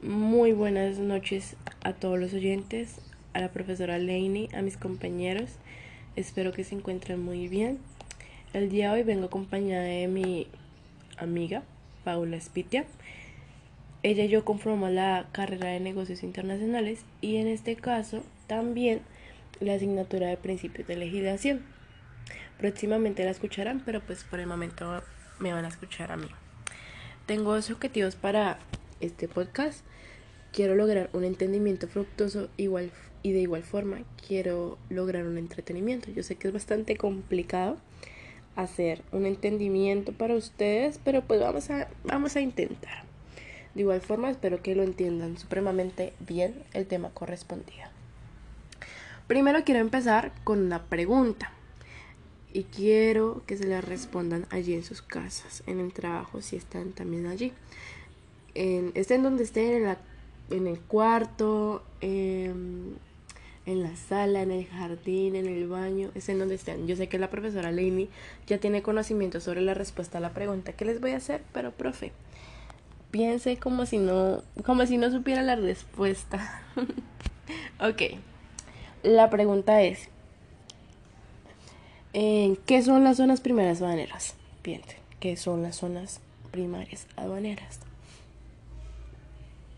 Muy buenas noches a todos los oyentes, a la profesora Laney, a mis compañeros. Espero que se encuentren muy bien. El día de hoy vengo acompañada de mi amiga Paula Spitia. Ella y yo conformamos la carrera de negocios internacionales y en este caso también la asignatura de principios de legislación. Próximamente la escucharán, pero pues por el momento me van a escuchar a mí. Tengo dos objetivos para este podcast. Quiero lograr un entendimiento fructuoso igual y de igual forma quiero lograr un entretenimiento. Yo sé que es bastante complicado hacer un entendimiento para ustedes, pero pues vamos a vamos a intentar. De igual forma espero que lo entiendan supremamente bien el tema correspondido. Primero quiero empezar con una pregunta y quiero que se la respondan allí en sus casas, en el trabajo si están también allí en, estén donde estén, en, la, en el cuarto, en, en la sala, en el jardín, en el baño, estén donde estén. Yo sé que la profesora Lainey ya tiene conocimiento sobre la respuesta a la pregunta que les voy a hacer, pero profe, piense como si no, como si no supiera la respuesta. ok, la pregunta es, ¿qué son las zonas primarias aduaneras? Piense, ¿qué son las zonas primarias aduaneras?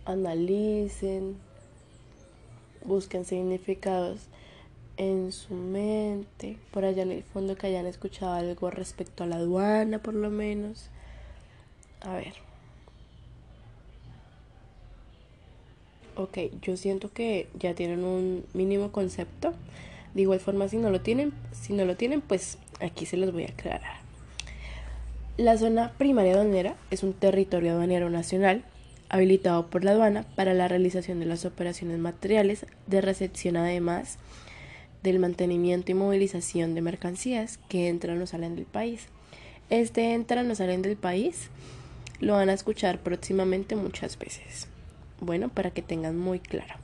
Analicen, busquen significados en su mente, por allá en el fondo que hayan escuchado algo respecto a la aduana, por lo menos. A ver. Ok, yo siento que ya tienen un mínimo concepto. De igual forma, si no lo tienen, si no lo tienen, pues aquí se los voy a aclarar. La zona primaria aduanera es un territorio aduanero nacional habilitado por la aduana para la realización de las operaciones materiales de recepción además del mantenimiento y movilización de mercancías que entran o salen del país. Este entran o salen del país lo van a escuchar próximamente muchas veces. Bueno, para que tengan muy claro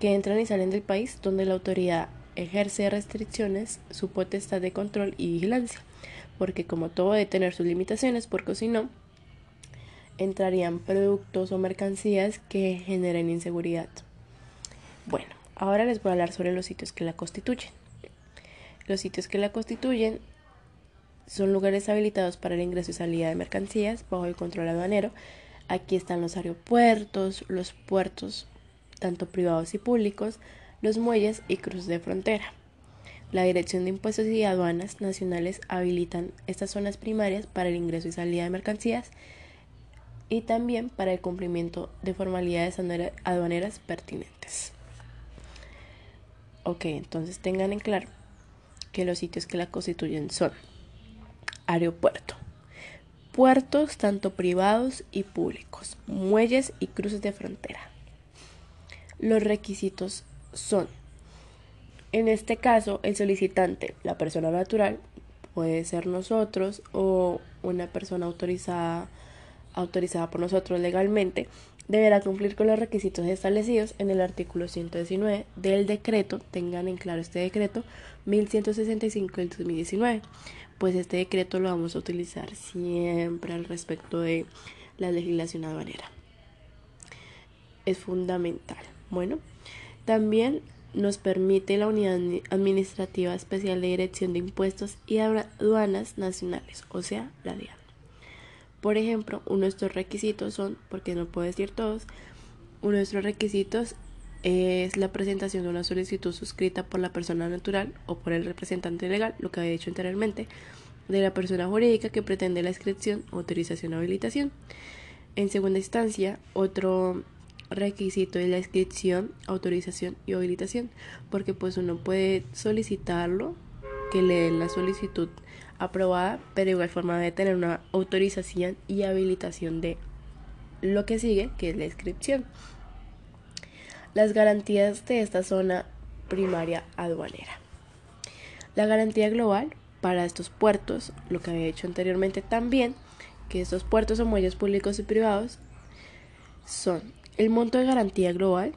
que entran y salen del país donde la autoridad ejerce restricciones, su potestad de control y vigilancia, porque como todo debe tener sus limitaciones, porque si no, entrarían productos o mercancías que generen inseguridad. Bueno, ahora les voy a hablar sobre los sitios que la constituyen. Los sitios que la constituyen son lugares habilitados para el ingreso y salida de mercancías bajo el control aduanero. Aquí están los aeropuertos, los puertos, tanto privados y públicos, los muelles y cruces de frontera. La Dirección de Impuestos y Aduanas Nacionales habilitan estas zonas primarias para el ingreso y salida de mercancías y también para el cumplimiento de formalidades aduaneras pertinentes. Ok, entonces tengan en claro que los sitios que la constituyen son aeropuerto, puertos tanto privados y públicos, muelles y cruces de frontera. Los requisitos son, en este caso, el solicitante, la persona natural, puede ser nosotros o una persona autorizada autorizada por nosotros legalmente, deberá cumplir con los requisitos establecidos en el artículo 119 del decreto, tengan en claro este decreto 1165 del 2019, pues este decreto lo vamos a utilizar siempre al respecto de la legislación aduanera. Es fundamental. Bueno, también nos permite la Unidad Administrativa Especial de Dirección de Impuestos y Aduanas Nacionales, o sea, la DIAN. Por ejemplo, uno de estos requisitos son, porque no puedo decir todos, uno de estos requisitos es la presentación de una solicitud suscrita por la persona natural o por el representante legal, lo que había dicho anteriormente, de la persona jurídica que pretende la inscripción, autorización o habilitación. En segunda instancia, otro requisito es la inscripción, autorización y habilitación, porque pues uno puede solicitarlo, que le den la solicitud aprobada, pero de igual forma debe tener una autorización y habilitación de lo que sigue, que es la inscripción. Las garantías de esta zona primaria aduanera. La garantía global para estos puertos, lo que había dicho anteriormente también, que estos puertos o muelles públicos y privados son el monto de garantía global,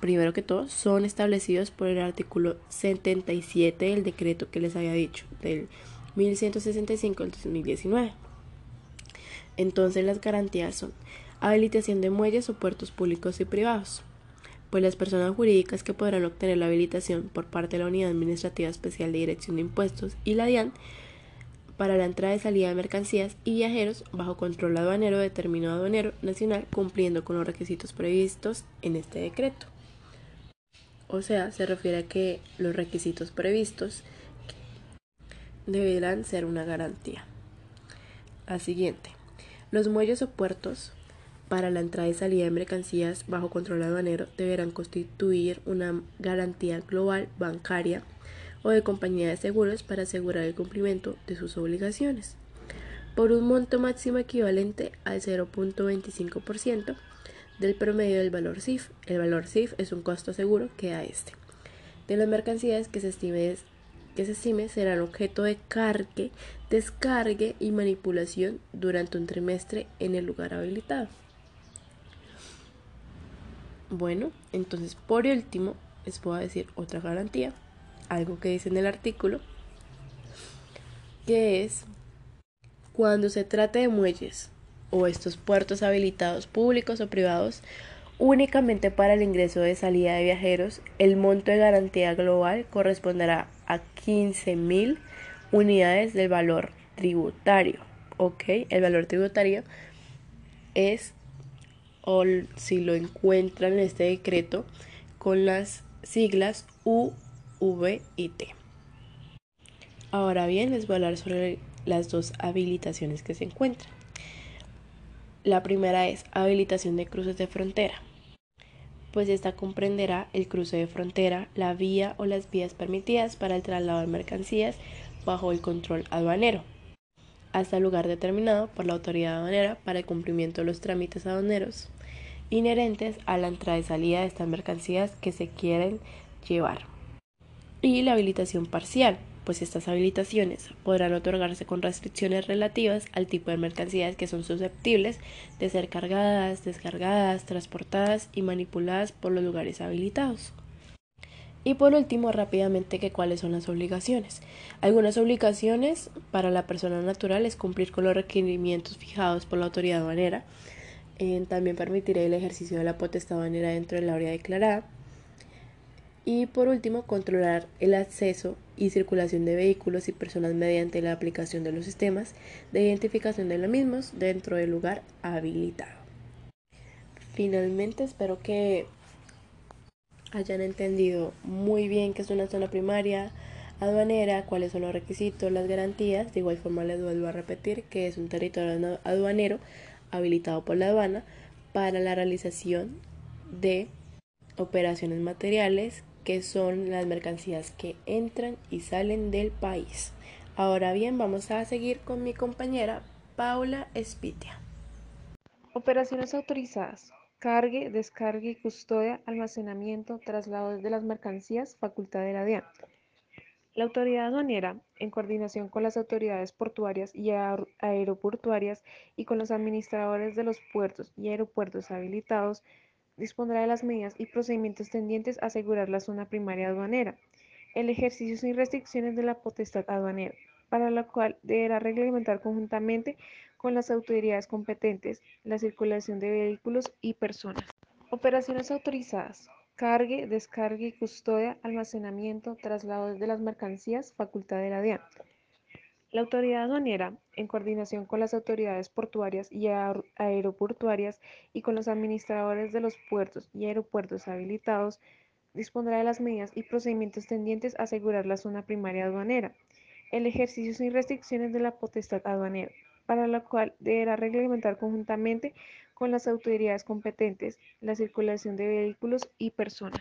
primero que todo, son establecidos por el artículo 77 del decreto que les había dicho, del 1165 del 2019. Entonces las garantías son Habilitación de muelles o puertos públicos y privados. Pues las personas jurídicas que podrán obtener la habilitación por parte de la Unidad Administrativa Especial de Dirección de Impuestos y la DIAN para la entrada y salida de mercancías y viajeros bajo control aduanero determinado aduanero nacional cumpliendo con los requisitos previstos en este decreto. O sea, se refiere a que los requisitos previstos deberán ser una garantía. La siguiente. Los muelles o puertos para la entrada y salida de mercancías bajo control aduanero deberán constituir una garantía global bancaria o de compañía de seguros para asegurar el cumplimiento de sus obligaciones, por un monto máximo equivalente al 0.25% del promedio del valor CIF. El valor CIF es un costo seguro que da este. De las mercancías que se estime, que se estime serán objeto de cargue, descargue y manipulación durante un trimestre en el lugar habilitado. Bueno, entonces por último les puedo decir otra garantía algo que dice en el artículo, que es cuando se trate de muelles o estos puertos habilitados públicos o privados únicamente para el ingreso de salida de viajeros, el monto de garantía global corresponderá a 15.000 unidades del valor tributario. ¿Ok? El valor tributario es, o si lo encuentran en este decreto, con las siglas U. Ahora bien, les voy a hablar sobre las dos habilitaciones que se encuentran. La primera es habilitación de cruces de frontera, pues esta comprenderá el cruce de frontera, la vía o las vías permitidas para el traslado de mercancías bajo el control aduanero, hasta el lugar determinado por la autoridad aduanera para el cumplimiento de los trámites aduaneros inherentes a la entrada y salida de estas mercancías que se quieren llevar y la habilitación parcial, pues estas habilitaciones podrán otorgarse con restricciones relativas al tipo de mercancías que son susceptibles de ser cargadas, descargadas, transportadas y manipuladas por los lugares habilitados. Y por último, rápidamente, que cuáles son las obligaciones. Algunas obligaciones para la persona natural es cumplir con los requerimientos fijados por la autoridad aduanera. Eh, también permitirá el ejercicio de la potestad aduanera dentro del área declarada y por último, controlar el acceso y circulación de vehículos y personas mediante la aplicación de los sistemas de identificación de los mismos dentro del lugar habilitado. Finalmente, espero que hayan entendido muy bien qué es una zona primaria aduanera, cuáles son los requisitos, las garantías. De igual forma les vuelvo a repetir que es un territorio aduanero habilitado por la aduana para la realización de operaciones materiales que son las mercancías que entran y salen del país. Ahora bien, vamos a seguir con mi compañera Paula Espitia. Operaciones autorizadas. Cargue, descargue y custodia, almacenamiento, traslado de las mercancías, facultad de la DIAN. La autoridad aduanera, en coordinación con las autoridades portuarias y aeroportuarias y con los administradores de los puertos y aeropuertos habilitados, dispondrá de las medidas y procedimientos tendientes a asegurar la zona primaria aduanera, el ejercicio sin restricciones de la potestad aduanera, para la cual deberá reglamentar conjuntamente con las autoridades competentes la circulación de vehículos y personas. Operaciones autorizadas. Cargue, descargue y custodia, almacenamiento, traslado de las mercancías, facultad de la DIAN. La autoridad aduanera, en coordinación con las autoridades portuarias y aeroportuarias y con los administradores de los puertos y aeropuertos habilitados, dispondrá de las medidas y procedimientos tendientes a asegurar la zona primaria aduanera, el ejercicio sin restricciones de la potestad aduanera, para la cual deberá reglamentar conjuntamente con las autoridades competentes la circulación de vehículos y personas.